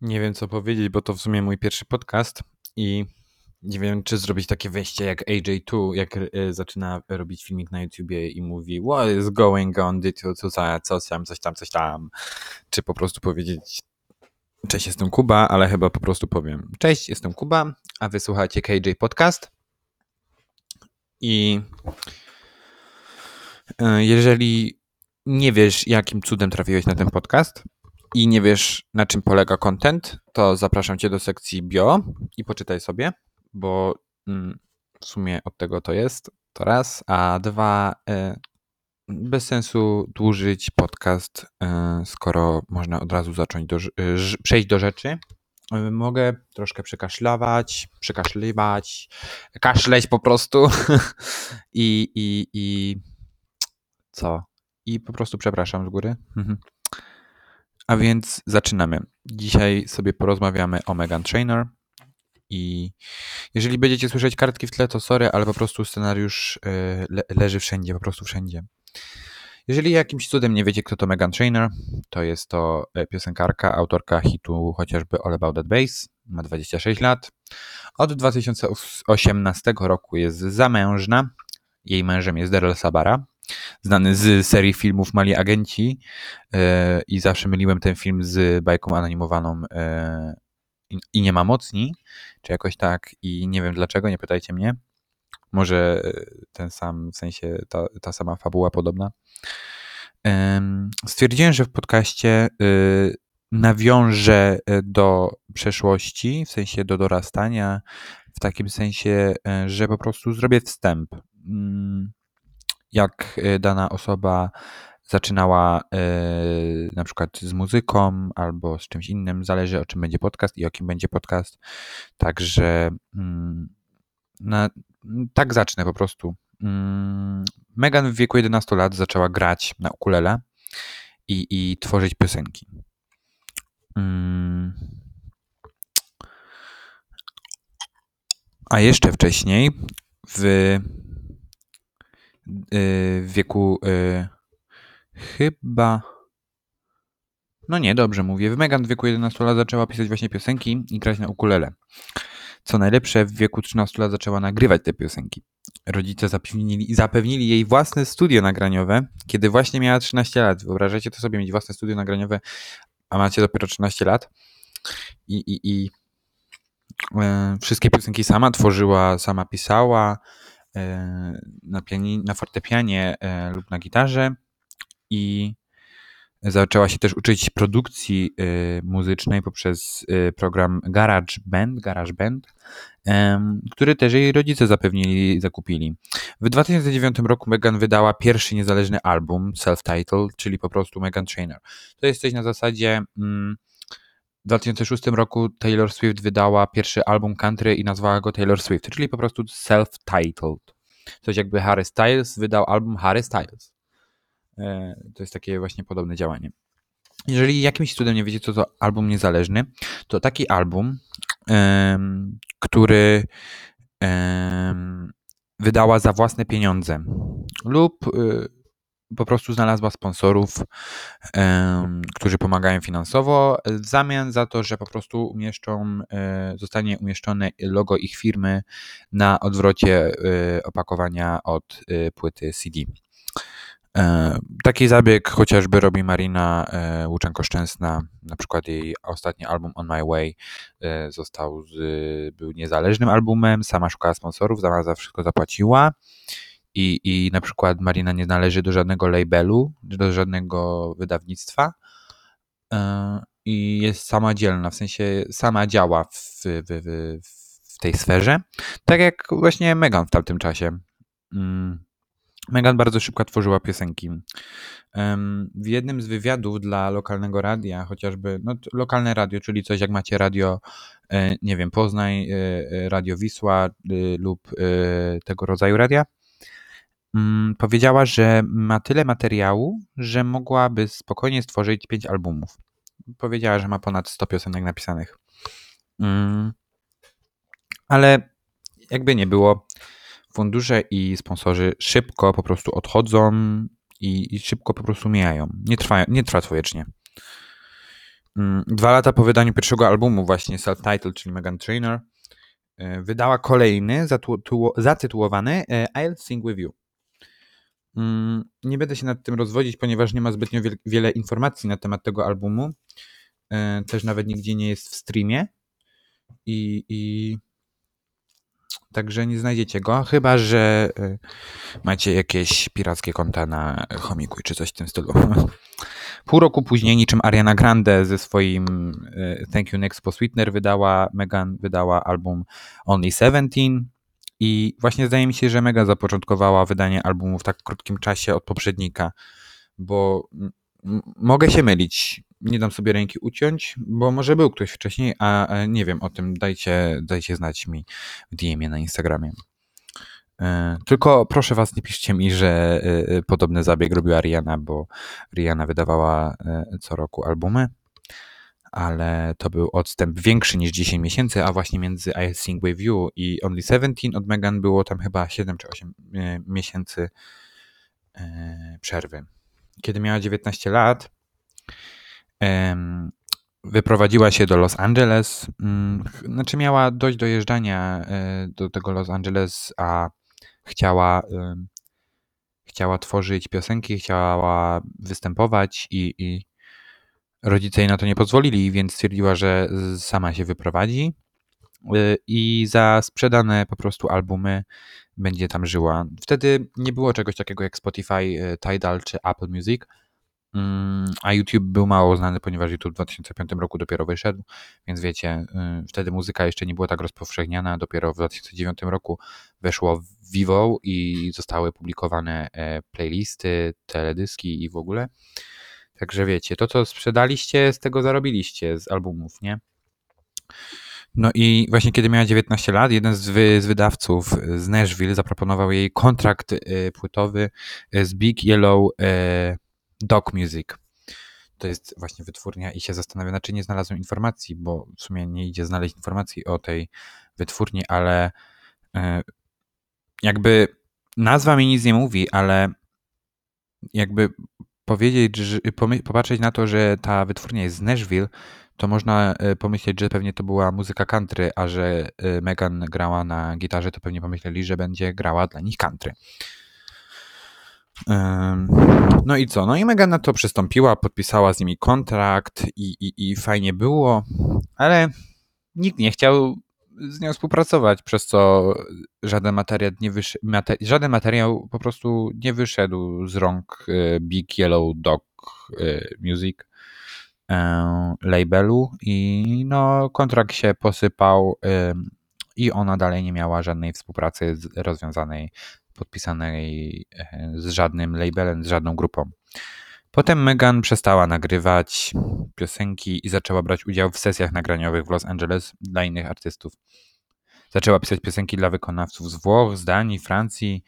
Nie wiem, co powiedzieć, bo to w sumie mój pierwszy podcast i nie wiem, czy zrobić takie wejście jak AJ2, jak y, zaczyna robić filmik na YouTubie i mówi What is going on, co, co, co tam, coś tam, coś tam. Czy po prostu powiedzieć Cześć, jestem Kuba, ale chyba po prostu powiem Cześć, jestem Kuba, a wysłuchacie KJ Podcast. I y, jeżeli nie wiesz, jakim cudem trafiłeś na ten podcast, i nie wiesz, na czym polega content, to zapraszam cię do sekcji bio i poczytaj sobie, bo mm, w sumie od tego to jest. To raz, a dwa, e, bez sensu dłużyć podcast, e, skoro można od razu zacząć do, przejść do rzeczy. E, mogę troszkę przekaszlawać, przekaszliwać, kaszleć po prostu i, i, i co? I po prostu przepraszam z góry. A więc zaczynamy. Dzisiaj sobie porozmawiamy o Megan Trainor. I jeżeli będziecie słyszeć kartki w tle, to sorry, ale po prostu scenariusz y, le leży wszędzie, po prostu wszędzie. Jeżeli jakimś cudem nie wiecie, kto to Megan Trainor, to jest to e, piosenkarka, autorka hitu chociażby All About That Bass. Ma 26 lat. Od 2018 roku jest zamężna. Jej mężem jest Daryl Sabara znany z serii filmów Mali Agenci e, i zawsze myliłem ten film z bajką anonimowaną e, i nie ma mocni, czy jakoś tak i nie wiem dlaczego, nie pytajcie mnie. Może ten sam, w sensie ta, ta sama fabuła podobna. Stwierdziłem, że w podcaście nawiążę do przeszłości, w sensie do dorastania, w takim sensie, e, że po prostu zrobię wstęp. Jak e, dana osoba zaczynała e, na przykład z muzyką albo z czymś innym, zależy o czym będzie podcast i o kim będzie podcast. Także mm, na, tak zacznę po prostu. Mm, Megan w wieku 11 lat zaczęła grać na ukulele i, i tworzyć piosenki. Mm. A jeszcze wcześniej w Y, w wieku y, chyba. No nie, dobrze mówię. Megan w wieku 11 lat zaczęła pisać właśnie piosenki i grać na ukulele. Co najlepsze, w wieku 13 lat zaczęła nagrywać te piosenki. Rodzice zapewnili, zapewnili jej własne studio nagraniowe, kiedy właśnie miała 13 lat. Wyobrażacie to sobie, mieć własne studio nagraniowe, a macie dopiero 13 lat. I, i, i e, wszystkie piosenki sama tworzyła, sama pisała, na, piani- na fortepianie e, lub na gitarze i zaczęła się też uczyć produkcji e, muzycznej poprzez program GarageBand, GarageBand który też jej rodzice zapewnili i zakupili. W 2009 roku Megan wydała pierwszy niezależny album, self-titled, czyli po prostu Megan Trainer. To jest coś na zasadzie... Mm, w 2006 roku Taylor Swift wydała pierwszy album country i nazwała go Taylor Swift, czyli po prostu self-titled. Coś jakby Harry Styles wydał album Harry Styles. E, to jest takie właśnie podobne działanie. Jeżeli jakimś cudem nie wiecie, co to album niezależny, to taki album, który wydała za własne pieniądze lub y, po prostu znalazła sponsorów, którzy pomagają finansowo, w zamian za to, że po prostu umieszczą, e, zostanie umieszczone logo ich firmy na odwrocie e, opakowania od e, płyty CD. Taki zabieg chociażby robi Marina Łuczenko-Szczęsna, na przykład jej ostatni album On My Way został, był niezależnym albumem, sama szukała sponsorów, sama za wszystko zapłaciła i, i na przykład Marina nie należy do żadnego labelu, do żadnego wydawnictwa e, i jest samodzielna, w sensie sama działa w, w, w, w tej sferze, tak jak właśnie Megan w tamtym czasie. Mm. Megan bardzo szybko tworzyła piosenki. W jednym z wywiadów dla lokalnego radia, chociażby no, lokalne radio, czyli coś jak macie radio, e, nie wiem, Poznań, e, Radio Wisła lub tego rodzaju radia, powiedziała, że ma tyle materiału, że mogłaby spokojnie stworzyć pięć albumów. Powiedziała, że ma ponad 100 piosenek napisanych. Mm, ale jakby nie było, fundusze i sponsorzy szybko po prostu odchodzą i, szybko po prostu mijają. Nie trwa, nie trwa to wiecznie. Mm, dwa lata po wydaniu pierwszego albumu, właśnie self-titled, czyli Megan Trainor, e, wydała kolejny zatytułowany e, I'll Sing With You. Mm, nie będę się nad tym rozwodzić, ponieważ nie ma zbytnio wiele informacji na temat tego albumu. E, też nawet nigdzie nie jest w streamie. I, i Także nie znajdziecie go, chyba że y, macie jakieś pirackie konta na Chomiku czy coś w tym stylu. Pół roku później, niczym Ariana Grande ze swoim y, Thank You Next po Sweetener wydała, Megan wydała album Only Seventeen i właśnie zdaje mi się, że Megan zapoczątkowała wydanie albumu w tak krótkim czasie od poprzednika, bo mogę się mylić nie dam sobie ręki uciąć, bo może był ktoś wcześniej, a nie wiem o tym. Dajcie, dajcie znać mi w DM-ie na Instagramie. E, tylko proszę was, nie piszcie mi, że e, e, podobny zabieg robiła Rihanna, bo Rihanna wydawała co roku albumy, ale to był odstęp większy niż 10 miesięcy, a właśnie między I Sing With You i Only 17 od Megan było tam chyba 7 czy 8 miesięcy przerwy. Kiedy miała 19 lat, wyprowadziła się do Los Angeles. Mm, znaczy miała dość dojeżdżania e, do tego Los Angeles, a chciała, chciała tworzyć piosenki, chciała występować i, i rodzice jej na to nie pozwolili, więc stwierdziła, że sama się wyprowadzi e, i za sprzedane po prostu albumy będzie tam żyła. Wtedy nie było czegoś takiego jak Spotify, e, Tidal czy Apple Music, Mm, a YouTube był mało znany, ponieważ YouTube w 2005 roku dopiero wyszedł, więc wiecie, y, wtedy muzyka jeszcze nie była tak rozpowszechniana. Dopiero w 2009 roku weszło Vivo i zostały publikowane e, playlisty, teledyski i w ogóle. Także wiecie, to co sprzedaliście, z tego zarobiliście z albumów, nie? No i właśnie kiedy miała 19 lat, jeden z, wy, z wydawców z Nashville zaproponował jej kontrakt y, płytowy z Big Yellow y, Dog Music. To jest właśnie wytwórnia i się zastanawiam, znaczy nie znalazłem informacji, bo w sumie nie idzie znaleźć informacji o tej wytwórni, ale e, jakby nazwa mi nic nie mówi, ale jakby powiedzieć, że, popatrzeć na to, że ta wytwórnia jest z Nashville, to można e, pomyśleć, że pewnie to była muzyka country, a że e, Megan grała na gitarze, to pewnie pomyśleli, że będzie grała dla nich country. No i co? No i Megan na to przystąpiła, podpisała z nimi kontrakt i, i, i fajnie było, ale nikt nie chciał z nią współpracować, przez co żaden materiał, nie wysz... żaden materiał po prostu nie wyszedł z rąk e, Big Yellow Dog e, Music e, labelu i no kontrakt się posypał i ona dalej nie miała żadnej współpracy rozwiązanej podpisanej z żadnym labelem, z żadną grupą. Potem Megan przestała nagrywać piosenki i zaczęła brać udział w sesjach nagraniowych w Los Angeles dla innych artystów. Zaczęła pisać piosenki dla wykonawców z Włoch, z Danii, Francji.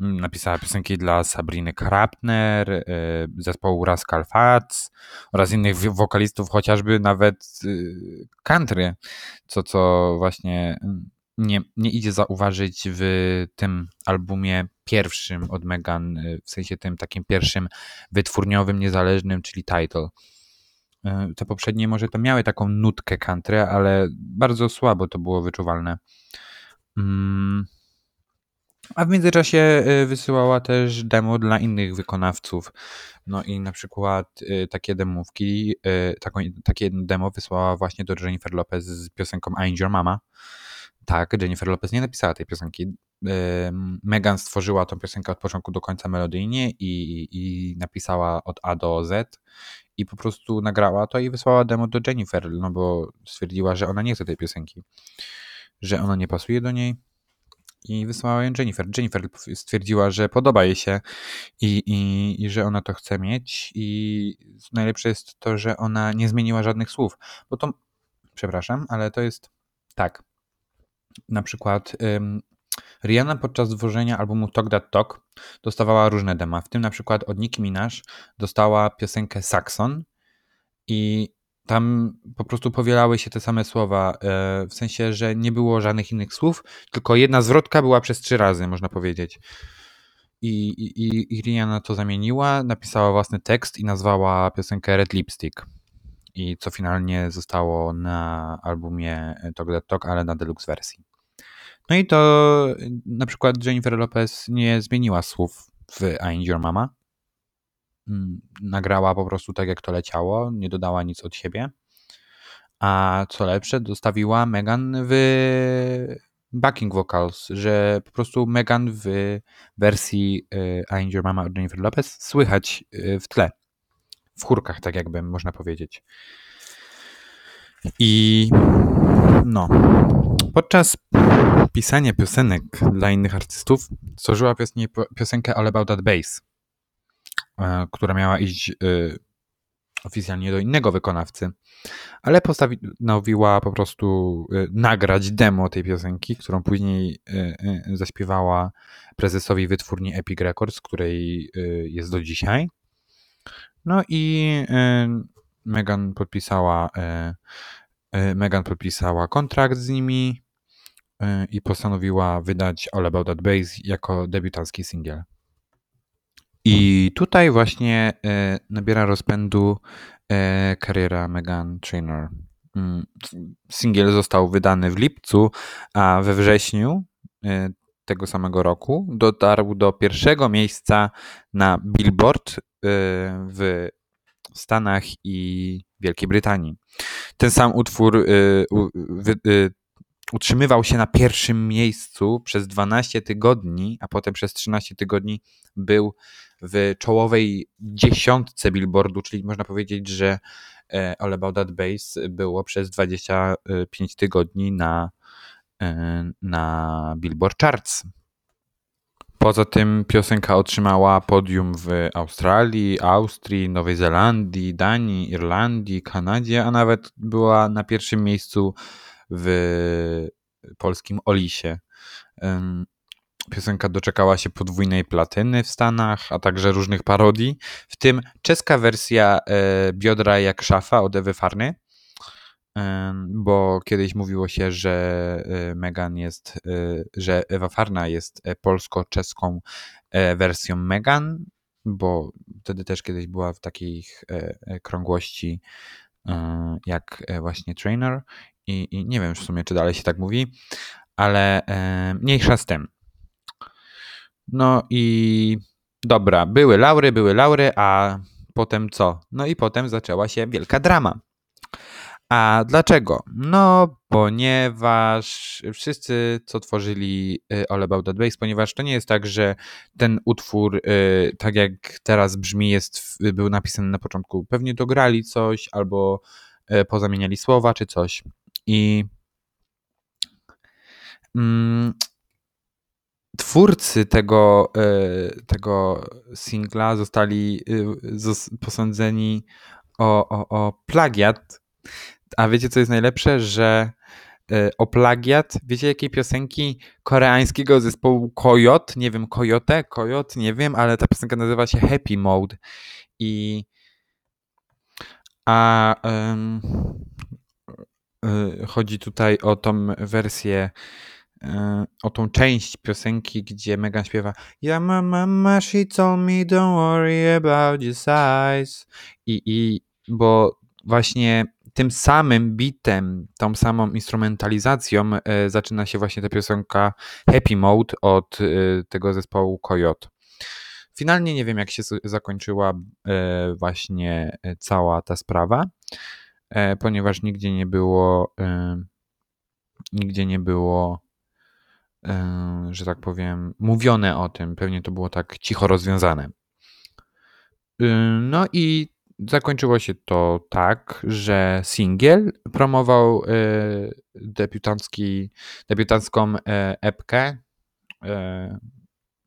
Mm, napisała piosenki dla Sabriny Krapner, e, zespołu Rascal Fats oraz innych wokalistów, chociażby nawet y, country, co, co właśnie mm, nie, nie idzie zauważyć w tym albumie pierwszym od Megan, y, w sensie tym takim pierwszym wytwórniowym, niezależnym, czyli Title. Y, te poprzednie może to miały taką nutkę country, ale bardzo słabo to było wyczuwalne. Mm. A w międzyczasie y, wysyłała też demo dla innych wykonawców. No i na przykład takie demówki, takie demo wysłała właśnie do Jennifer Lopez z piosenką I'm Your Mama. Tak, Jennifer Lopez nie napisała tej piosenki. Megan stworzyła tą piosenkę od początku do końca melodyjnie i, i napisała od A do Z i po prostu nagrała to i wysłała demo do Jennifer, no bo stwierdziła, że ona nie chce tej piosenki, że ona nie pasuje do niej i wysłała ją Jennifer. Jennifer stwierdziła, że podoba jej się i, i, i że ona to chce mieć i najlepsze jest to, że ona nie zmieniła żadnych słów, bo to, przepraszam, ale to jest tak, na przykład Rihanna podczas tworzenia albumu Talk That Talk dostawała różne dema, w tym na przykład od Nicki Minaj dostała piosenkę Saxon i tam po prostu powielały się te same słowa, yy, w sensie, że nie było żadnych innych słów, tylko jedna zwrotka była przez trzy razy, można powiedzieć. I, i, i Rihanna to zamieniła, napisała własny tekst i nazwała piosenkę Red Lipstick. I co finalnie zostało na albumie Talk That Talk, ale na deluxe wersji. No i to na przykład Jennifer Lopez nie zmieniła słów w I Ain't Your Mama. Mm, nagrała po prostu tak, jak to leciało, nie dodała nic od siebie. A co lepsze, dostawiła Megan w backing vocals, że po prostu Megan w wersji y, I Ain't Your Mama od Jennifer Lopez słychać w tle. W chórkach, tak jakby można powiedzieć. I no, podczas pisania piosenek dla innych artystów stworzyła piosenkę All About That Bass, e, która miała iść e, oficjalnie do innego wykonawcy, ale postanowiła po prostu e, nagrać demo tej piosenki, którą później zaśpiewała prezesowi wytwórni Epic Records, której jest do dzisiaj. No i Megan podpisała Megan podpisała kontrakt z nimi i postanowiła wydać All About That Bass jako debiutancki singiel. I tutaj właśnie nabiera rozpędu kariera Megan Trainor. Mm, singiel został wydany w lipcu, a we wrześniu tego samego roku dotarł do pierwszego miejsca na Billboard w Stanach i Wielkiej Brytanii. Ten sam utwór utrzymywał się na pierwszym miejscu przez 12 tygodni, a potem przez 13 tygodni był w czołowej dziesiątce Billboardu, czyli można powiedzieć, że e, All About That Bass było przez 25 tygodni na, e, na Billboard Charts. Poza tym piosenka otrzymała podium w Australii, Austrii, Nowej Zelandii, Danii, Irlandii, Kanadzie, a nawet była na pierwszym miejscu w polskim Olisie. Piosenka doczekała się podwójnej platyny w Stanach, a także różnych parodii, w tym czeska wersja e, Biodra jak szafa od Ewy Farny, bo kiedyś mówiło się, że e, Megan jest, e, że Ewa Farna jest polsko-czeską wersją Megan, bo wtedy też kiedyś była w takich krągłości jak właśnie Trainer i, i nie wiem w sumie, czy dalej się tak mówi, ale e, mniejsza z tym. No i dobra, były laury, były laury, a potem co? No i potem zaczęła się wielka drama. A dlaczego? No, ponieważ wszyscy, co tworzyli y, All About That Bass, ponieważ to nie jest tak, że ten utwór, y, tak jak teraz brzmi, jest, był napisany na początku. Pewnie dograli coś albo y, pozamieniali słowa czy coś. I mm, twórcy tego, tego singla zostali posądzeni o, o, o plagiat. A wiecie, co jest najlepsze? Że e, o plagiat, wiecie jakiej piosenki koreańskiego zespołu Kojot, nie wiem, Koyote, Kojot, nie wiem, ale ta piosenka nazywa się Happy Mode i a Y, chodzi tutaj o tą wersję, y, o tą część piosenki, gdzie Megan śpiewa Ja ma mama, she told me don't worry about your size. I, i bo właśnie tym samym bitem, tą samą instrumentalizacją y, zaczyna się właśnie ta piosenka Happy Mode od tego zespołu Coyote. Finalnie nie wiem, jak się zakończyła właśnie cała ta sprawa. E, ponieważ nigdzie nie było, e, nigdzie nie było, e, że tak powiem, mówione o tym. Pewnie to było tak cicho rozwiązane. No i zakończyło się to tak, że singiel promował debiutancki, debiutancką epkę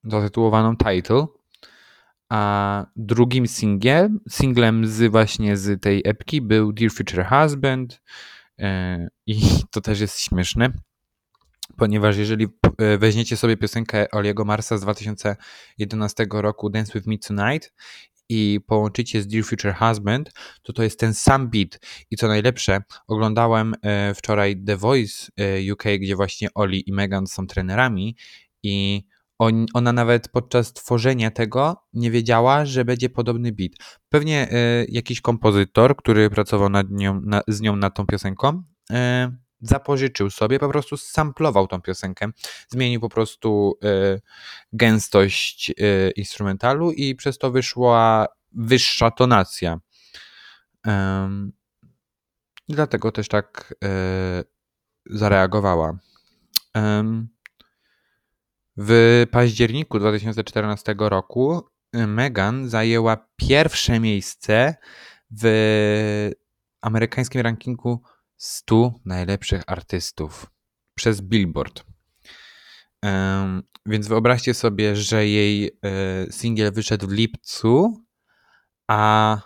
zatytułowaną Title a drugim singlem, singlem z właśnie z tej epki był Dear Future Husband e, i to też jest śmieszne, ponieważ jeżeli e, weźmiecie sobie piosenkę Oliego Marsa z 2011 roku Dance With Me Tonight i połączycie z Dear Future Husband, to to jest ten sam beat. I co najlepsze, oglądałem e, wczoraj The Voice UK, gdzie właśnie Oli i Megan są trenerami i on, ona nawet podczas tworzenia tego nie wiedziała, że będzie podobny beat. Pewnie y, jakiś kompozytor, który pracował nad nią, na, z nią nad tą piosenką, y, zapożyczył sobie, po prostu samplował tą piosenkę, zmienił po prostu y, gęstość y, instrumentalu i przez to wyszła wyższa tonacja. Um, dlatego też tak y, zareagowała. Um, w październiku 2014 roku Megan zajęła pierwsze miejsce w amerykańskim rankingu 100 najlepszych artystów przez Billboard. Więc wyobraźcie sobie, że jej y, singiel wyszedł w lipcu, a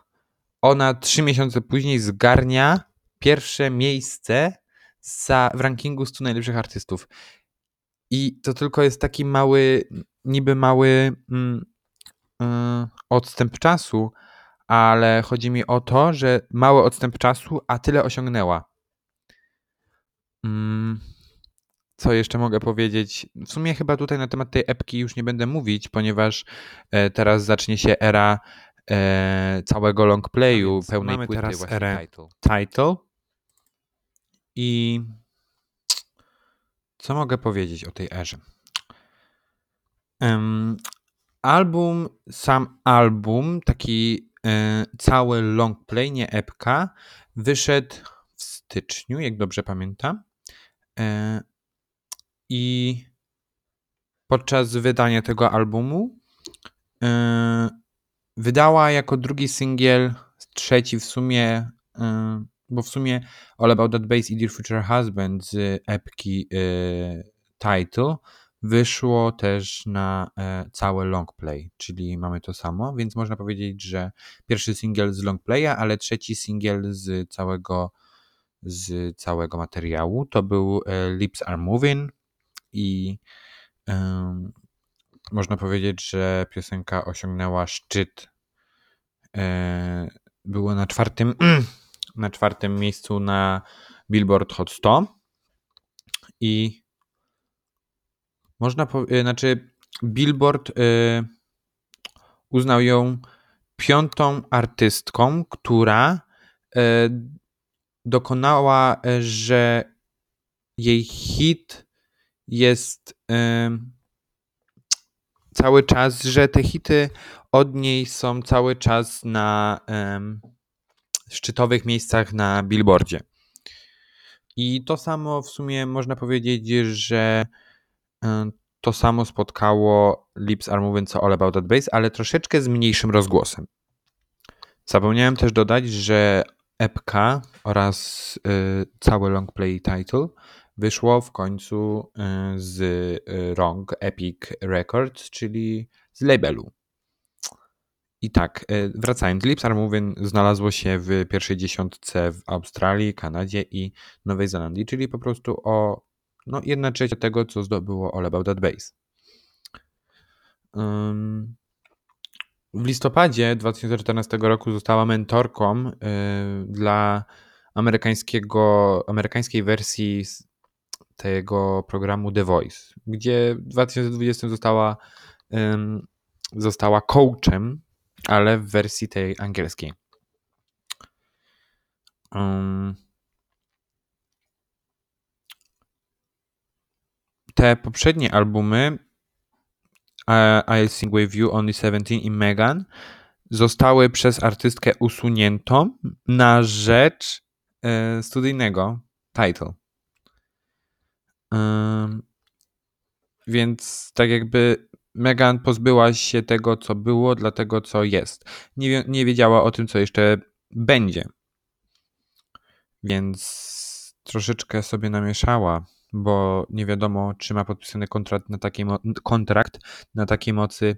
ona trzy miesiące później zgarnia pierwsze miejsce w rankingu 100 najlepszych artystów. I to tylko jest taki mały, niby mały mm, y, odstęp czasu, ale chodzi mi o to, że mały odstęp czasu, a tyle osiągnęła. Mm, co jeszcze mogę powiedzieć? W sumie chyba tutaj na temat tej epki już nie będę mówić, ponieważ e, teraz zacznie się era e, całego longplayu, pełnej mamy płyty teraz erę title. title. I co mogę powiedzieć o tej erze? Um, album, sam album, taki e, cały longplay, nie epka, wyszedł w styczniu, jak dobrze pamiętam. E, I podczas wydania tego albumu e, wydała jako drugi singiel, trzeci w sumie, e, bo w sumie All About That Bass i Dear Future Husband z epki Title wyszło też na całe longplay, czyli mamy to samo, więc można powiedzieć, że pierwszy singiel z longplaya, ale trzeci singiel z całego z całego materiału to był e, Lips Are Moving i można powiedzieć, że piosenka osiągnęła szczyt. E, było na czwartym, na czwartym miejscu na Billboard Hot 100 i można powiedzieć, znaczy Billboard y, uznał ją piątą artystką, która y, dokonała, y, że jej hit jest y, cały czas, że te hity od niej są cały czas na y, szczytowych miejscach na Billboardzie. I to samo w sumie można powiedzieć, że to samo spotkało Lips Are Moving co All About That Bass, ale troszeczkę z mniejszym rozgłosem. Zapomniałem też dodać, że epka oraz y, cały longplay title wyszło w końcu y, z y, rąk Epic Records, czyli z labelu. I tak, wracając, Lips Are Moving znalazło się w pierwszej dziesiątce w Australii, Kanadzie i Nowej Zelandii, czyli po prostu o no, jedna trzecia tego, co zdobyło All About That Bass. W listopadzie 2014 roku została mentorką y, dla amerykańskiego, amerykańskiej wersji tego programu The Voice, gdzie w 2020 została, y, została coachem, ale w wersji tej angielskiej. Te poprzednie albumy I'll Sing With You, Only 17 i Megan zostały przez artystkę usuniętą na rzecz e, studyjnego title. więc tak jakby Megan pozbyła się tego, co było, dla tego, co jest. Nie, nie wiedziała o tym, co jeszcze będzie. Więc troszeczkę sobie namieszała bo nie wiadomo, czy ma podpisany kontrakt na takiej, kontrakt na takiej mocy,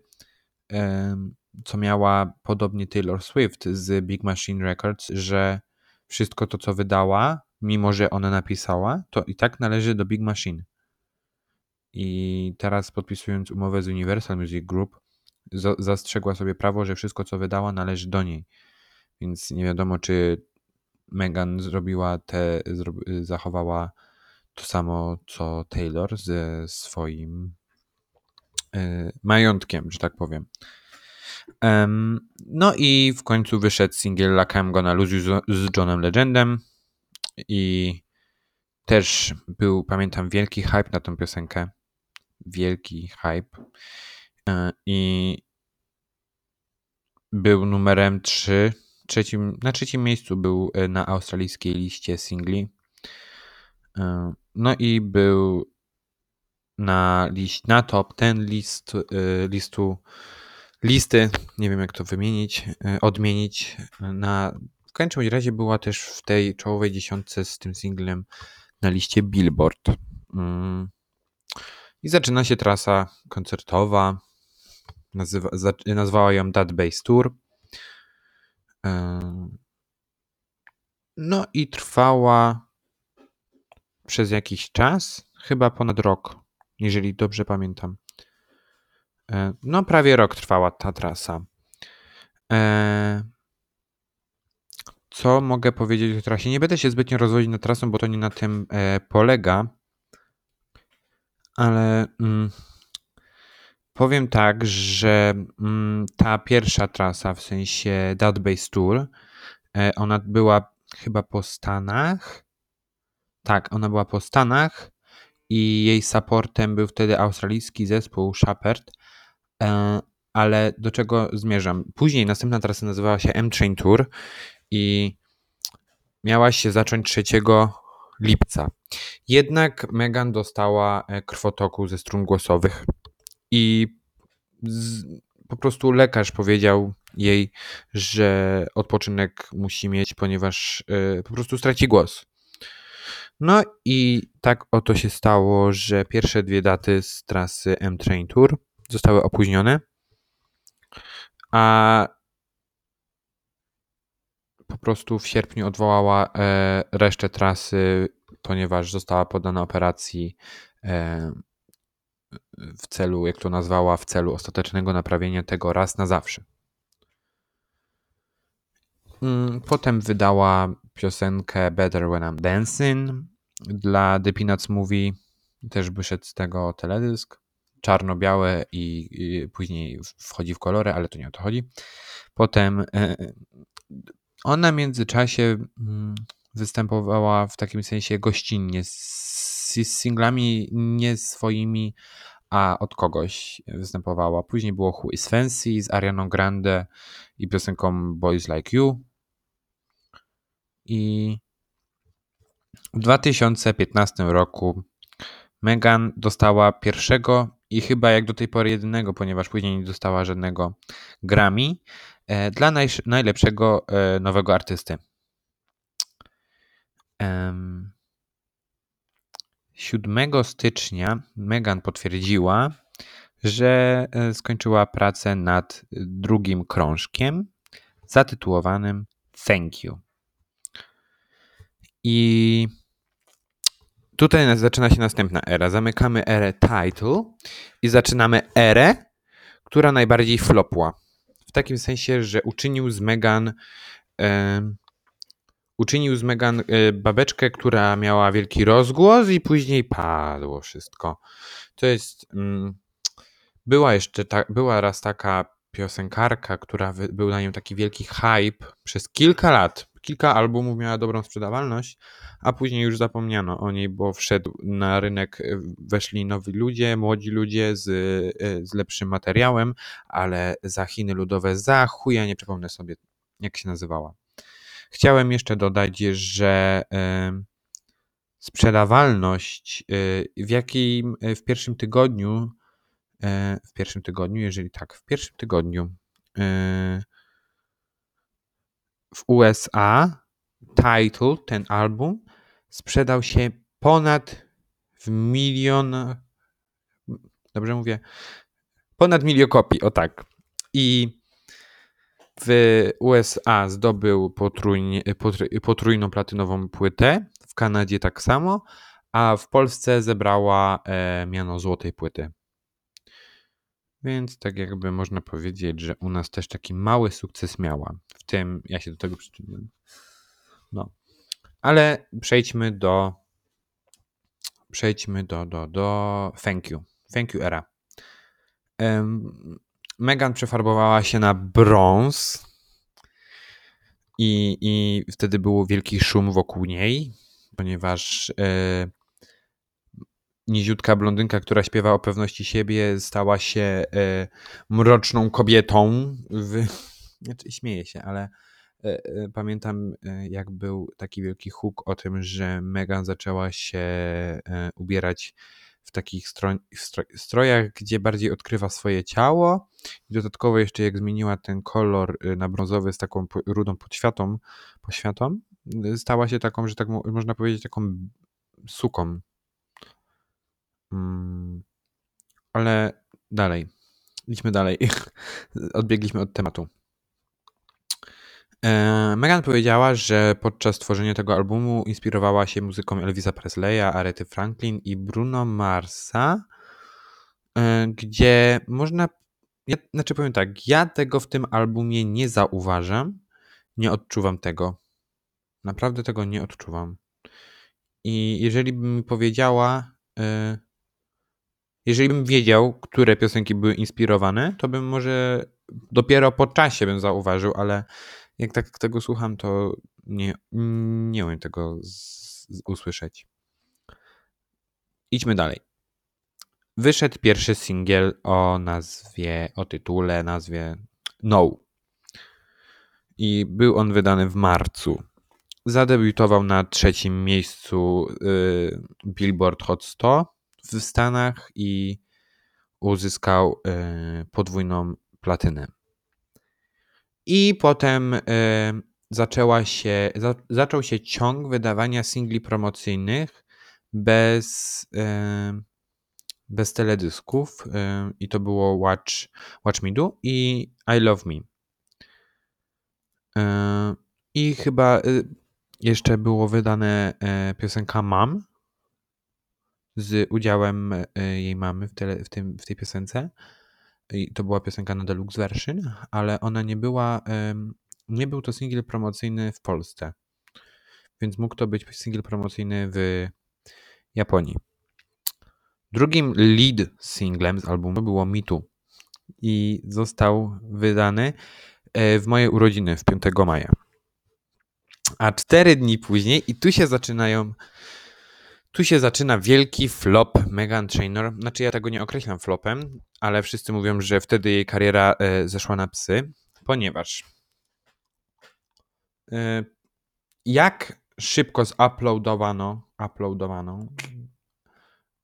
co miała podobnie Taylor Swift z Big Machine Records, że wszystko to, co wydała, mimo że ona napisała, to i tak należy do Big Machine. I teraz podpisując umowę z Universal Music Group, zastrzegła sobie prawo, że wszystko, co wydała, należy do niej. Więc nie wiadomo, czy Megan zrobiła te, zachowała to samo co Taylor ze swoim y, majątkiem, że tak powiem. No i w końcu wyszedł singiel Like I'm Gonna Lose You z, z Johnem Legendem i też był, pamiętam, wielki hype na tą piosenkę. Wielki hype. E, I był numerem 3. Trzecim, na trzecim miejscu był e, na australijskiej liście singli. E, no i był na, liść, na top ten list, listu, listy, nie wiem jak to wymienić, odmienić. Na, w każdym razie była też w tej czołowej dziesiątce z tym singlem na liście Billboard. Mm. I zaczyna się trasa koncertowa. Nazywa, nazwała ją That Base Tour. No i trwała przez jakiś czas, chyba ponad rok, jeżeli dobrze pamiętam. E, no, prawie rok trwała ta trasa. E, co mogę powiedzieć o trasie? Nie będę się zbytnio rozwodzić nad trasą, bo to nie na tym e, polega. Ale mm, powiem tak, że mm, ta pierwsza trasa, w sensie Base Tour, ona była chyba po Stanach. Tak, ona była po Stanach i jej supportem był wtedy australijski zespół Shepherd. E, ale do czego zmierzam? Później następna trasa nazywała się M-Train Tour i miała się zacząć 3 lipca. Jednak Megan dostała e, krwotoku ze strun głosowych i z, po prostu lekarz powiedział jej, że odpoczynek musi mieć, ponieważ y, po prostu straci głos. No i tak oto się stało, że pierwsze dwie daty z trasy M-Train Tour zostały opóźnione, a po prostu w sierpniu odwołała e, resztę trasy, ponieważ została poddana operacji e, w celu, jak to nazwała, w celu ostatecznego naprawienia tego raz na zawsze. Mm, potem wydała piosenkę Better When I'm Dancing dla The Peanuts Movie. Też wyszedł z tego teledysk. Czarno-białe i, później wchodzi w kolory, ale to nie o to chodzi. Potem e, ona w międzyczasie mm, występowała w takim sensie gościnnie z, z singlami nie swoimi, a od kogoś występowała. Później było Who is Fancy z Arianą Grande i piosenką Boys Like You. I w 2015 roku Megan dostała pierwszego i chyba jak do tej pory jedynego, ponieważ później nie dostała żadnego Grammy E, dla naj, najlepszego e, nowego artysty. 7 stycznia Megan potwierdziła, że e, skończyła pracę nad drugim krążkiem zatytułowanym Thank You. I tutaj zaczyna się następna era. Zamykamy erę title i zaczynamy erę, która najbardziej flopła w takim sensie, że uczynił z Megan e, uczynił z Megan e, babeczkę, która miała wielki rozgłos i później padło wszystko. To jest mm, była jeszcze ta, była raz taka piosenkarka, która wy, był na nią taki wielki hype przez kilka lat. Kilka albumów miała dobrą sprzedawalność, a później już zapomniano o niej, bo wszedł na rynek, e, weszli nowi ludzie, młodzi ludzie z, e, z lepszym materiałem, ale za Chiny Ludowe za chuja nie przypomnę sobie, jak się nazywała. Chciałem jeszcze dodać, że y, sprzedawalność w jakim w pierwszym tygodniu w pierwszym tygodniu, jeżeli tak, w pierwszym tygodniu w USA Title, ten album, sprzedał się ponad w milion. Dobrze mówię? Ponad milion kopii, o tak. I w USA zdobył potrójnie, potrójną platynową płytę, w Kanadzie tak samo, a w Polsce zebrała e, miano złotej płyty. Więc tak jakby można powiedzieć, że u nas też taki mały sukces miała. W tym ja się do tego przyczyniłem. No. Ale przejdźmy do przejdźmy do, do, do thank you. Thank you era. Megan przefarbowała się na brąz i, i wtedy był wielki szum wokół niej, ponieważ e, niziutka blondynka, która śpiewa o pewności siebie, stała się e, mroczną kobietą. W... Znaczy, śmieję się, ale e, e, pamiętam, e, jak był taki wielki huk o tym, że Megan zaczęła się e, ubierać w takich w strojach, gdzie bardziej odkrywa swoje ciało. I dodatkowo jeszcze jak zmieniła ten kolor y, na brązowy z taką rudą podświatą, poświatą, stała się taką, że tak można powiedzieć, taką suką. Mm, ale dalej. Idźmy dalej. Odbiegliśmy od tematu. E, Megan powiedziała, że podczas tworzenia tego albumu inspirowała się muzyką Elvisa Presleya, Arety Franklin i Bruno Marsa, e, gdzie można. Ja, znaczy powiem tak, ja tego w tym albumie nie zauważam, nie odczuwam tego. Naprawdę tego nie odczuwam. I jeżeli bym mi powiedziała, e, jeżeli bym wiedział, które piosenki były inspirowane, to bym może dopiero po czasie bym zauważył, ale jak tak tego słucham, to nie, nie umiem tego z, z, usłyszeć. Idźmy dalej. Wyszedł pierwszy singiel o nazwie, o tytule, nazwie No. I był on wydany w marcu. Zadebiutował na trzecim miejscu y, Billboard Hot 100 w Stanach i uzyskał y, podwójną platynę. I potem y, zaczęła się, za, zaczął się ciąg wydawania singli promocyjnych bez, y, bez teledysków. I to było Watch, Watch Me Do i I Love Me. I chyba jeszcze było wydane piosenka Mam z udziałem jej mamy w, tele, w, tym, w tej piosence. I to była piosenka na deluxe version, ale ona nie była, nie był to singiel promocyjny w Polsce. Więc mógł to być singiel promocyjny w Japonii. Drugim lead singlem z albumu było Too i został wydany e, w moje urodziny w 5 maja. A cztery dni później, i tu się zaczynają tu się zaczyna wielki flop Megan Trainor. Znaczy ja tego nie określam flopem, ale wszyscy mówią, że wtedy jej kariera e, zeszła na psy, ponieważ e, jak szybko zuploadowano uploadowano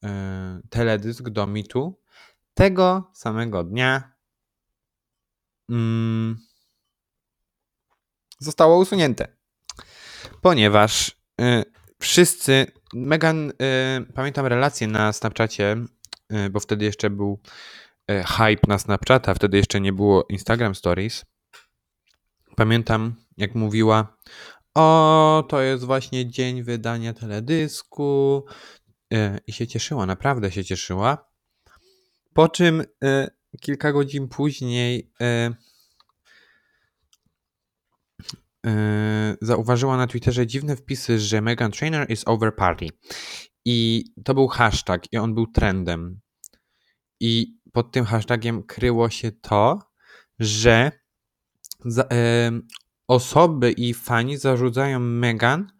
e, teledysk do Mitu, tego samego dnia mm, zostało usunięte. Ponieważ wszyscy Megan, y, pamiętam relację na Snapchacie, y, bo wtedy jeszcze był y, hype na Snapchata, wtedy jeszcze nie było Instagram Stories. Pamiętam, jak mówiła, o, to jest właśnie dzień wydania teledysku y, i się cieszyła, naprawdę się cieszyła. Po czym y, kilka godzin później y, Yy, zauważyła na Twitterze dziwne wpisy, że Megan Trainer is over party. I to był hashtag i on był trendem. I pod tym hashtagiem kryło się to, że za, osoby i fani zarzucają Megan,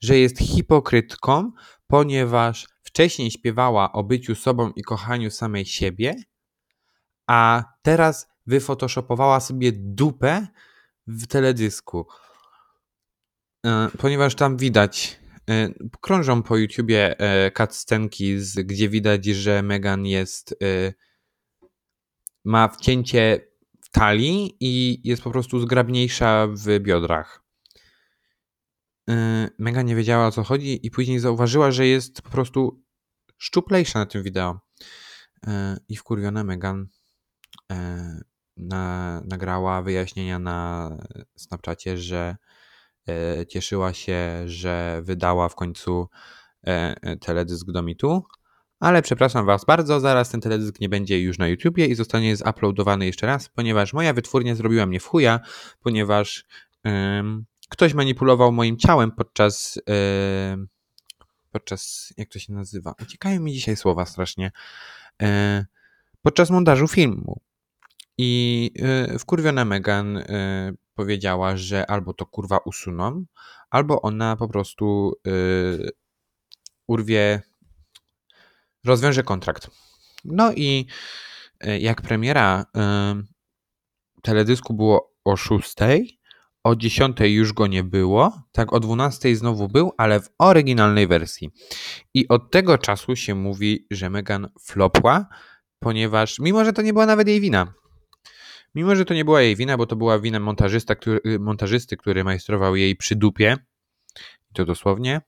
że jest hipokrytką, ponieważ wcześniej śpiewała o byciu sobą i kochaniu samej siebie, a teraz wyfotoshopowała sobie dupę w teledysku. E, ponieważ tam widać, e, krążą po YouTubie e, cutscenki, gdzie widać, że Megan jest, ma wcięcie w talii i jest po prostu zgrabniejsza w biodrach. Megan nie wiedziała o co chodzi i później zauważyła, że jest po prostu szczuplejsza na tym wideo. I wkurwiona Megan na, nagrała wyjaśnienia na Snapchacie, że cieszyła się, że wydała w końcu e, e, teledysk do Mitu. Ale przepraszam Was bardzo, zaraz ten teledysk nie będzie już na YouTubie i zostanie zuploadowany jeszcze raz, ponieważ moja wytwórnia zrobiła mnie w chuja, ponieważ ktoś manipulował moim ciałem podczas podczas, jak to się nazywa? Uciekają mi dzisiaj słowa strasznie. Podczas montażu filmu. I wkurwiona Megan powiedziała, że albo to kurwa usuną, albo ona po prostu yy, urwie, rozwiąże kontrakt. No i yy, jak premiera yy, teledysku było o 6, o 10 już go nie było, tak o 12 znowu był, ale w oryginalnej wersji. I od tego czasu się mówi, że Megan flopła, ponieważ mimo, że to nie była nawet jej wina, Mimo, że to nie była jej wina, bo to była wina montażysta, który, y, montażysty, który majstrował jej przy dupie, to dosłownie,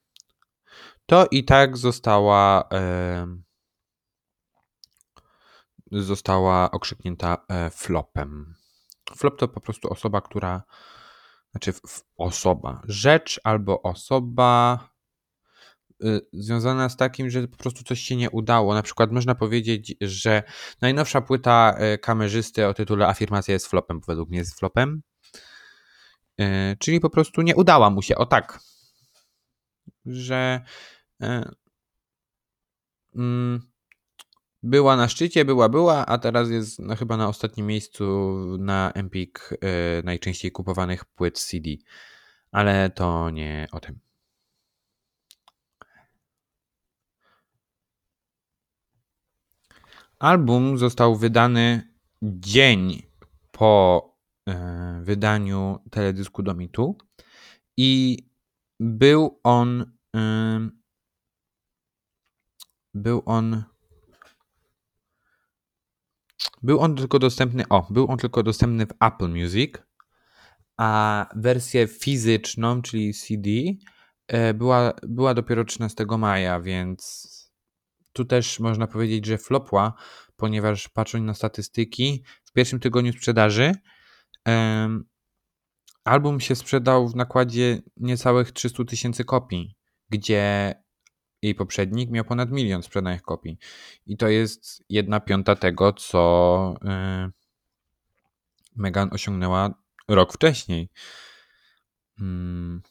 to i tak została e, została okrzyknięta e, flopem. Flop to po prostu osoba, która znaczy osoba, rzecz albo osoba związana z takim, że po prostu coś się nie udało. Na przykład można powiedzieć, że najnowsza płyta y, kamerzysty o tytule Afirmacja jest flopem, według mnie jest flopem. Y, czyli po prostu nie udała mu się, o tak. Że mm, była na szczycie, była, była, a teraz jest no, chyba na ostatnim miejscu na Empik najczęściej kupowanych płyt CD. Ale to nie o tym. Album został wydany dzień po e, wydaniu teledysku do mitu i był on e, był on był on tylko dostępny o, był on tylko dostępny w Apple Music a wersję fizyczną, czyli CD e, była, była dopiero 13 maja, więc tu też można powiedzieć, że flopła, ponieważ patrząc na statystyki, w pierwszym tygodniu sprzedaży um, album się sprzedał w nakładzie niecałych 300 tysięcy kopii, gdzie jej poprzednik miał ponad milion sprzedanych kopii. I to jest jedna piąta tego, co yy, Megan osiągnęła rok wcześniej. Mm,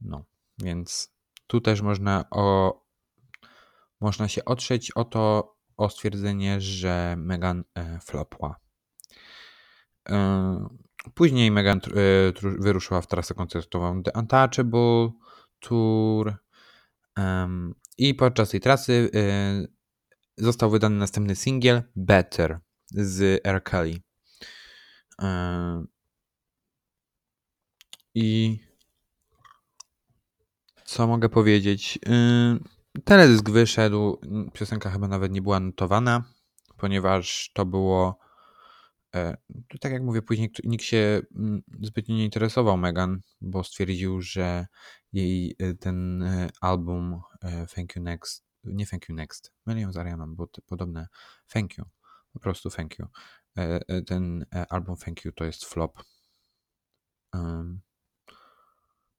no, więc tu też można o, można się otrzeć o to, o stwierdzenie, że Megan e, flopła. E, później Megan e, wyruszyła w trasę koncertową The Untouchable Tour i podczas tej trasy został wydany następny singiel Better z R. Kelly. I co mogę powiedzieć? Teledysk wyszedł, piosenka chyba nawet nie była notowana, ponieważ to było. E, tak jak mówię, później nikt się zbytnio nie interesował Megan, bo stwierdził, że jej e, ten e, album Thank You Next, nie Thank You Next, myliłem z Arianą, bo podobne Thank You, po prostu Thank You. Ten album Thank You to jest flop.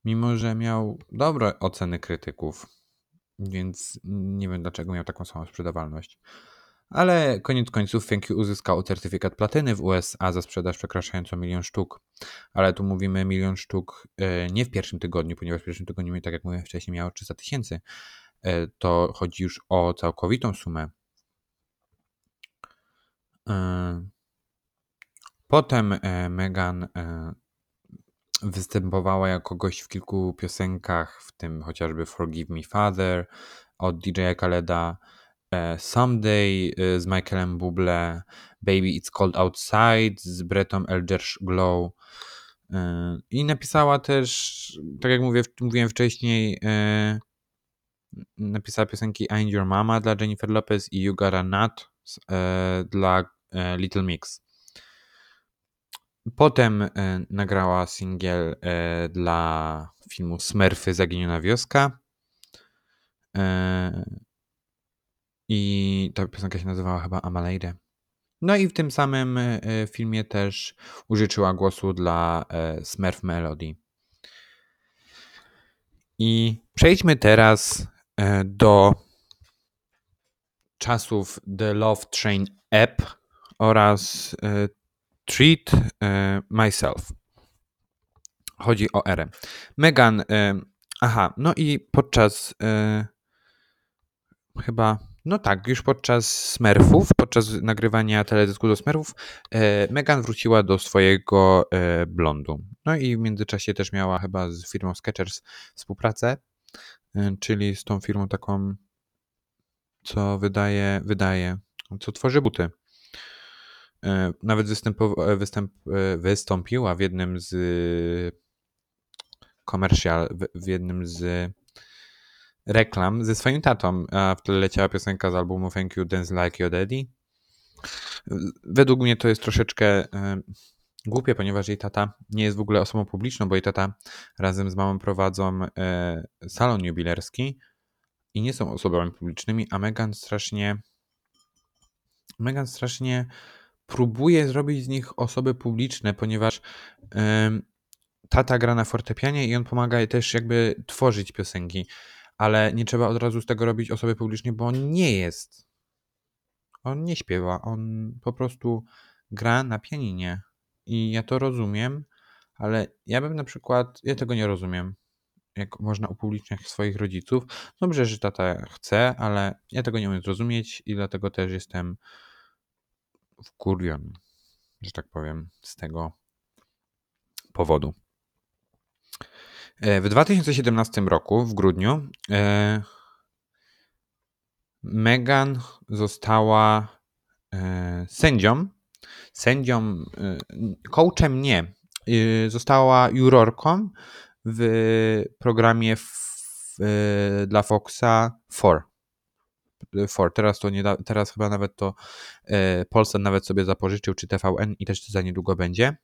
Mimo, że miał dobre oceny krytyków, więc nie wiem dlaczego miał taką samą sprzedawalność. Ale koniec końców You uzyskał certyfikat platyny w USA za sprzedaż przekraczającą milion sztuk. Ale tu mówimy milion sztuk e, nie w pierwszym tygodniu, ponieważ w pierwszym tygodniu, tak jak mówiłem wcześniej, miało 300 tysięcy. E, to chodzi już o całkowitą sumę. E, potem Megan Występowała jako gość w kilku piosenkach, w tym chociażby Forgive Me Father od DJ Khaleda, e, Someday e, z Michaelem Bublé, Baby It's Cold Outside z Bretą Elder's Glow. E, I napisała też, tak jak mówię, mówiłem wcześniej, napisała piosenki I'm Your Mama dla Jennifer Lopez i You Got a Nut dla Little Mix. Potem e, nagrała singiel e, dla filmu Smurfy Zaginiona Wioska. E, I ta piosenka się nazywała chyba Amaleide. No i w tym samym filmie też użyczyła głosu dla Smurf Melody. I przejdźmy teraz do czasów The Love Train App oraz Treat e, Myself. Chodzi o erę. Megan, e, aha, no i podczas e, chyba, No tak, już podczas Smurfów, podczas nagrywania teledysku do Smurfów, Megan wróciła do swojego blondu. No i w międzyczasie też miała chyba z firmą Skechers współpracę, czyli z tą firmą taką, co wydaje, wydaje, co tworzy buty. E, nawet występo, występ, e, wystąpiła w jednym z komercjal, w, jednym z reklam ze swoim tatą, a w leciała piosenka z albumu Thank You Dance Like Your Daddy. Według mnie to jest troszeczkę e, głupie, ponieważ jej tata nie jest w ogóle osobą publiczną, bo jej tata razem z mamą prowadzą e, salon jubilerski i nie są osobami publicznymi, a Megan strasznie Megan strasznie próbuje zrobić z nich osoby publiczne, ponieważ e, tata gra na fortepianie i on pomaga też jakby tworzyć piosenki ale nie trzeba od razu z tego robić osoby publicznej, bo on nie jest. On nie śpiewa, on po prostu gra na pianinie. I ja to rozumiem, ale ja bym na przykład, ja tego nie rozumiem, jak można upubliczniać swoich rodziców. Dobrze, że tata chce, ale ja tego nie umiem zrozumieć i dlatego też jestem wkurwiony, że tak powiem, z tego powodu. E, w 2017 roku, w grudniu, e, Megan została e, sędzią. Sędzią, coachem nie. Została jurorką w programie dla Foxa 4. For. Teraz to nie da, teraz chyba nawet to e, Polsat nawet sobie zapożyczył, czy TVN i też za niedługo będzie.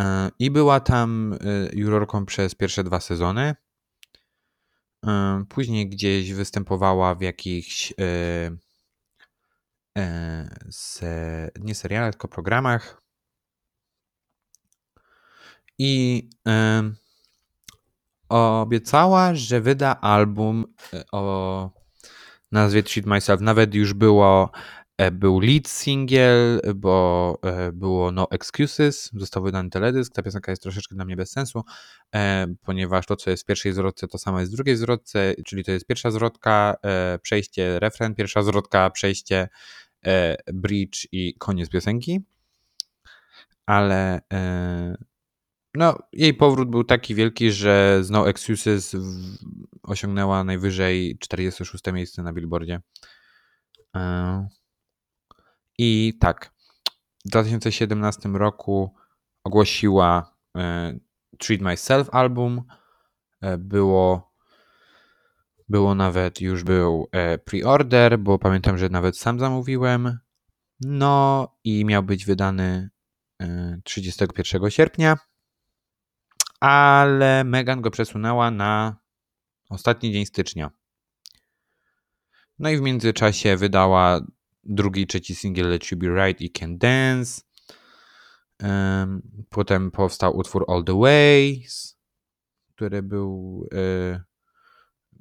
E, I była tam e, jurorką przez pierwsze dwa sezony. E, później gdzieś występowała w jakichś se, nie serialach, tylko programach. I obiecała, że wyda album o nazwie Treat Myself. Nawet już było E, był lead single, bo e, było No Excuses, został wydany teledysk. Ta piosenka jest troszeczkę dla mnie bez sensu, e, ponieważ to, co jest w pierwszej zwrotce, to samo jest w drugiej zwrotce, czyli to jest pierwsza zwrotka, przejście refren, pierwsza zwrotka, przejście bridge i koniec piosenki. Ale no, jej powrót był taki wielki, że z No Excuses osiągnęła najwyżej 46 miejsce na Billboardzie. I tak, w 2017 roku ogłosiła e, Treat Myself album. E, było, było nawet, już był e, pre-order, bo pamiętam, że nawet sam zamówiłem. No i miał być wydany 31 sierpnia, ale Megan go przesunęła na ostatni dzień stycznia. No i w międzyczasie wydała drugi trzeci singiel Let You Be Right i Can Dance. Potem powstał utwór All The Ways, który był y,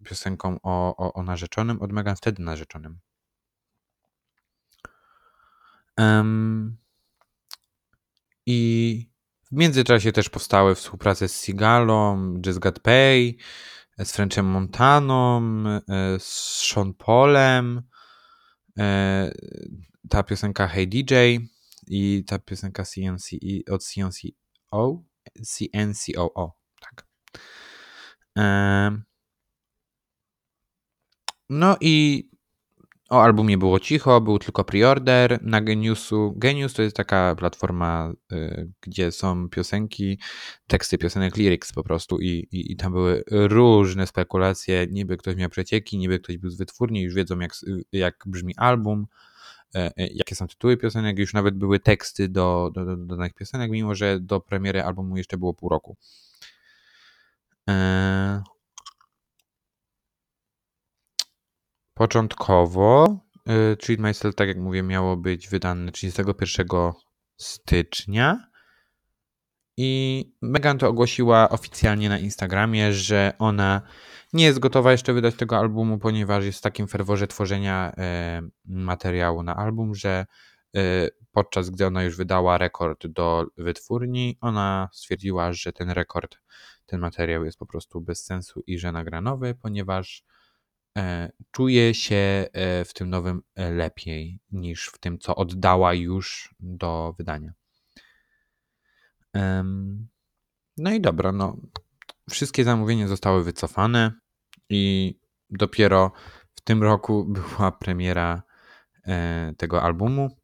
piosenką o, o, o, narzeczonym, od Megan wtedy narzeczonym. I w międzyczasie też powstały współprace z Sigalą, Just Got Pay, z Frenchem Montaną, e, z Sean Paulem, E, ta piosenka Hey DJ i ta piosenka CNC od CNCO, CNCOO, tak. E, no i o albumie było cicho, był tylko preorder na Geniusu. Genius to jest taka platforma, y, gdzie są piosenki, teksty piosenek, lyrics po prostu i, i, i, tam były różne spekulacje, niby ktoś miał przecieki, niby ktoś był z wytwórni, już wiedzą jak, jak brzmi album, y, jakie są tytuły piosenek, już nawet były teksty do, do, do, do danych piosenek, mimo że do premiery albumu jeszcze było pół roku. E, Początkowo y, Treat Myself, tak jak mówię, miało być wydane 31 stycznia. I Megan to ogłosiła oficjalnie na Instagramie, że ona nie jest gotowa jeszcze wydać tego albumu, ponieważ jest w takim ferworze tworzenia e, materiału na album, że e, podczas gdy ona już wydała rekord do wytwórni, ona stwierdziła, że ten rekord, ten materiał jest po prostu bez sensu i że nagra nowy, ponieważ czuje się e, w tym nowym e, lepiej niż w tym, co oddała już do wydania. No i dobra, no. Wszystkie zamówienia zostały wycofane i dopiero w tym roku była premiera tego albumu.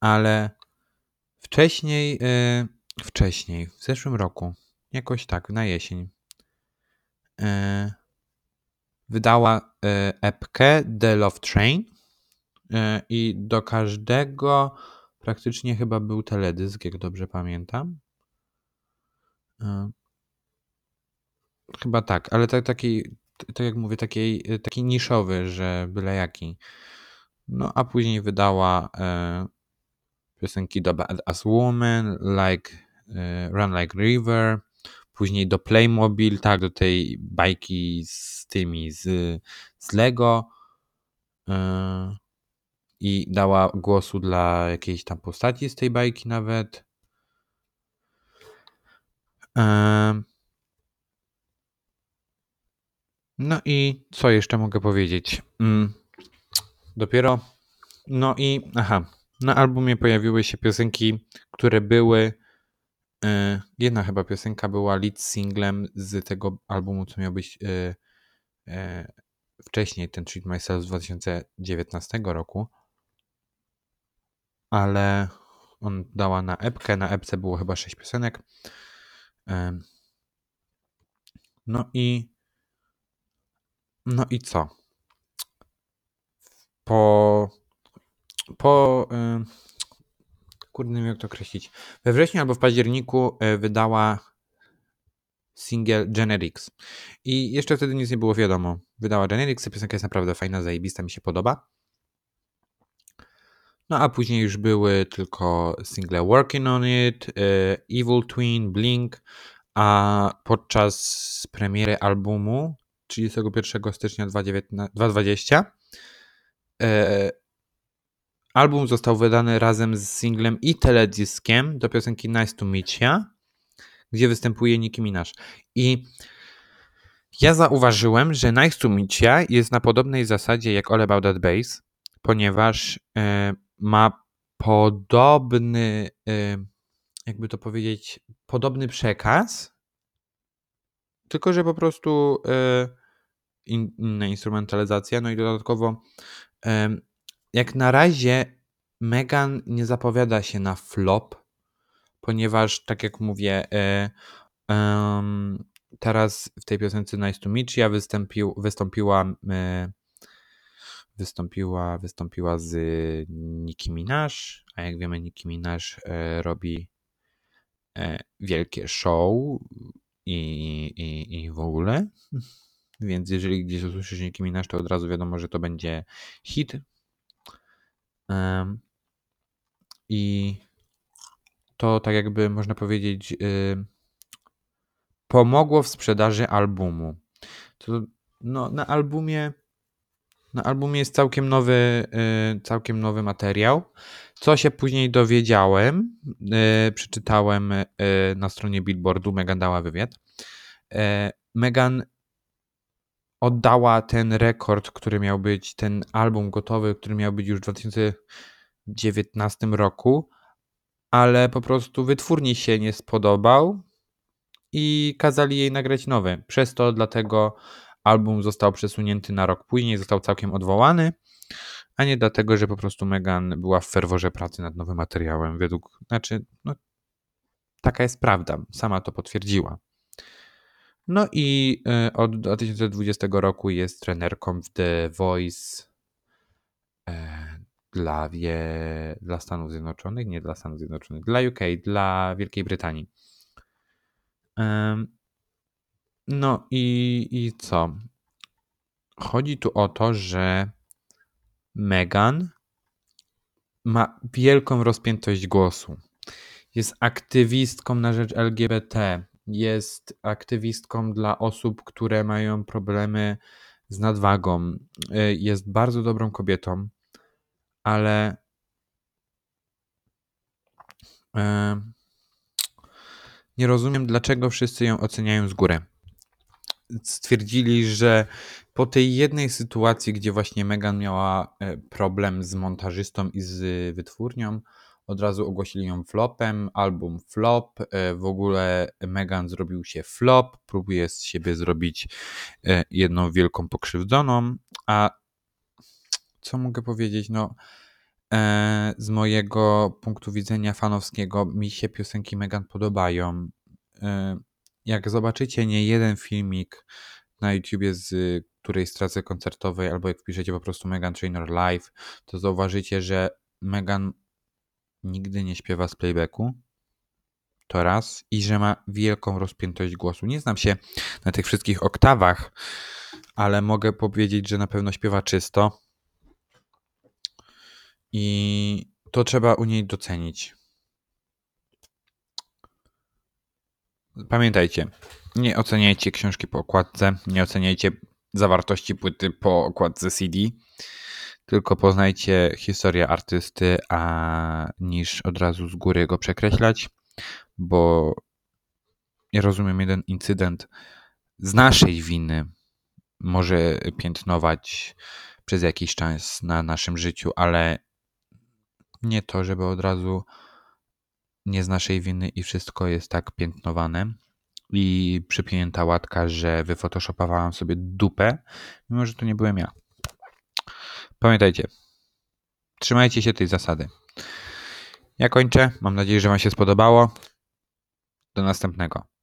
Ale wcześniej, wcześniej, w zeszłym roku, jakoś tak, na jesień, wydała epkę The Love Train i do każdego praktycznie chyba był teledysk, jak dobrze pamiętam. Chyba tak, ale tak, taki, tak jak mówię, taki, taki niszowy, że byle jaki. No a później wydała e, piosenki do Bad As Woman, like, e, Run Like River, później do Playmobil, tak, do tej bajki z tymi z, z Lego e, i dała głosu dla jakiejś tam postaci z tej bajki nawet. E, no i co jeszcze mogę powiedzieć? Mm, dopiero. No i aha, na albumie pojawiły się piosenki, które były. Yy, jedna chyba piosenka była lead singlem z tego albumu, co miał być yy, yy, wcześniej, ten Treat Myself z 2019 roku. Ale on dała na epkę. Na epce było chyba 6 piosenek. No i no i co? Po. Po. Kurde, nie wiem jak to określić. We wrześniu albo w październiku yy, wydała single Generics. I jeszcze wtedy nic nie było wiadomo. Wydała Generics, piosenka jest naprawdę fajna, zajebista, mi się podoba. No a później już były tylko single Working on It, yy, Evil Twin, Blink, a podczas premiery albumu 31 stycznia 2020. Album został wydany razem z singlem i teledyskiem do piosenki Nice to Meet Ya, gdzie występuje Nicki Minaj. I ja zauważyłem, że Nice to Meet Ya jest na podobnej zasadzie jak All About That Bass, ponieważ e, ma podobny, e, jakby to powiedzieć, podobny przekaz, tylko, że po prostu in, inna instrumentalizacja. No i dodatkowo, jak na razie, Megan nie zapowiada się na flop, ponieważ, tak jak mówię, e, teraz w tej piosence Nice to Meet ja wystąpił, wystąpiła e, wystąpiła, wystąpiła z Nicki Minaj, a jak wiemy Nicki Minaj robi wielkie show i, i, i w ogóle. Więc jeżeli gdzieś usłyszysz Nicki Minaj, to od razu wiadomo, że to będzie hit. I to tak jakby można powiedzieć pomogło w sprzedaży albumu. To, no, na albumie na albumie jest całkiem nowy, yy, całkiem nowy materiał. Co się później dowiedziałem, yy, przeczytałem yy, na stronie Billboardu, Megan dała wywiad. Megan oddała ten rekord, który miał być, ten album gotowy, który miał być już w 2019 roku, ale po prostu wytwórni się nie spodobał i kazali jej nagrać nowy. Przez to dlatego album został przesunięty na rok później, został całkiem odwołany, a nie dlatego, że po prostu Megan była w ferworze pracy nad nowym materiałem. Według, znaczy, no, taka jest prawda, sama to potwierdziła. No i e, od 2020 roku jest trenerką w The Voice e, dla, wie, dla Stanów Zjednoczonych, nie dla Stanów Zjednoczonych, dla UK, dla Wielkiej Brytanii. No i, i co? Chodzi tu o to, że Meghan ma wielką rozpiętość głosu. Jest aktywistką na rzecz LGBT jest aktywistką dla osób, które mają problemy z nadwagą. Y, jest bardzo dobrą kobietą, ale y, nie rozumiem, dlaczego wszyscy ją oceniają z góry. stwierdzili, że po tej jednej sytuacji, gdzie właśnie Megan miała e, problem z montażystą i z wytwórnią, od razu ogłosili ją flopem, album flop, e, w ogóle Megan zrobił się flop, próbuje z siebie zrobić e, jedną wielką pokrzywdzoną, a co mogę powiedzieć, no e, z mojego punktu widzenia fanowskiego mi się piosenki Megan podobają. Jak zobaczycie nie jeden filmik na YouTubie z którejś stracy koncertowej, albo jak wpiszecie po prostu Megan Trainor Live, to zauważycie, że Megan nigdy nie śpiewa z playbacku. To raz. I że ma wielką rozpiętość głosu. Nie znam się na tych wszystkich oktawach, ale mogę powiedzieć, że na pewno śpiewa czysto. I to trzeba u niej docenić. Pamiętajcie, nie oceniajcie książki po okładce, nie oceniajcie zawartości płyty po okładce CD, tylko poznajcie historię artysty, a niż od razu z góry go przekreślać, bo ja rozumiem jeden incydent z naszej winy może piętnować przez jakiś czas na naszym życiu, ale nie to, żeby od razu nie z naszej winy i wszystko jest tak piętnowane i przypięta łatka, że wyfotoshopowałam sobie dupę, mimo że to nie byłem ja. Pamiętajcie, trzymajcie się tej zasady. Ja kończę. Mam nadzieję, że Wam się spodobało. Do następnego.